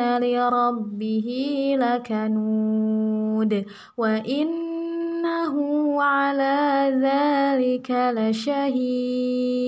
لربه لكنود وإنه على ذلك لشهيد.